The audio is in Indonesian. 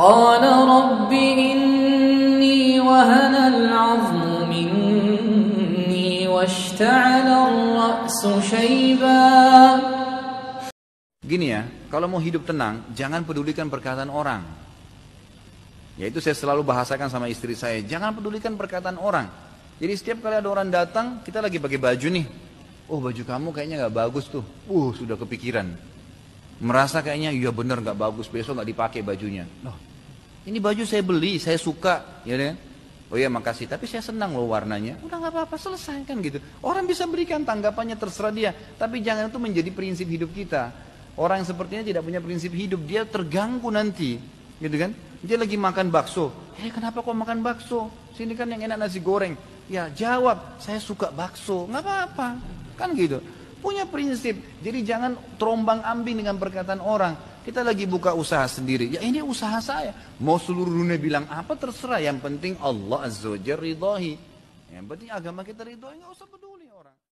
قال رب إني وهن العظم مني واشتعل الرأس شيبا Gini ya, kalau mau hidup tenang, jangan pedulikan perkataan orang. Yaitu saya selalu bahasakan sama istri saya, jangan pedulikan perkataan orang. Jadi setiap kali ada orang datang, kita lagi pakai baju nih. Oh baju kamu kayaknya nggak bagus tuh. Uh sudah kepikiran. Merasa kayaknya iya bener nggak bagus, besok nggak dipakai bajunya. Loh, ini baju saya beli, saya suka, ya kan? Oh iya makasih, tapi saya senang loh warnanya. Udah nggak apa-apa, selesai kan gitu. Orang bisa berikan tanggapannya terserah dia, tapi jangan itu menjadi prinsip hidup kita. Orang yang sepertinya tidak punya prinsip hidup, dia terganggu nanti, gitu kan? Dia lagi makan bakso, eh kenapa kok makan bakso? Sini kan yang enak nasi goreng. Ya jawab, saya suka bakso, nggak apa-apa, kan gitu. Punya prinsip, jadi jangan terombang ambing dengan perkataan orang. Kita lagi buka usaha sendiri, ya ini usaha saya. Mau seluruh dunia bilang apa terserah, yang penting Allah Azza wa Jalla. Yang penting agama kita ridhoi, nggak usah peduli orang.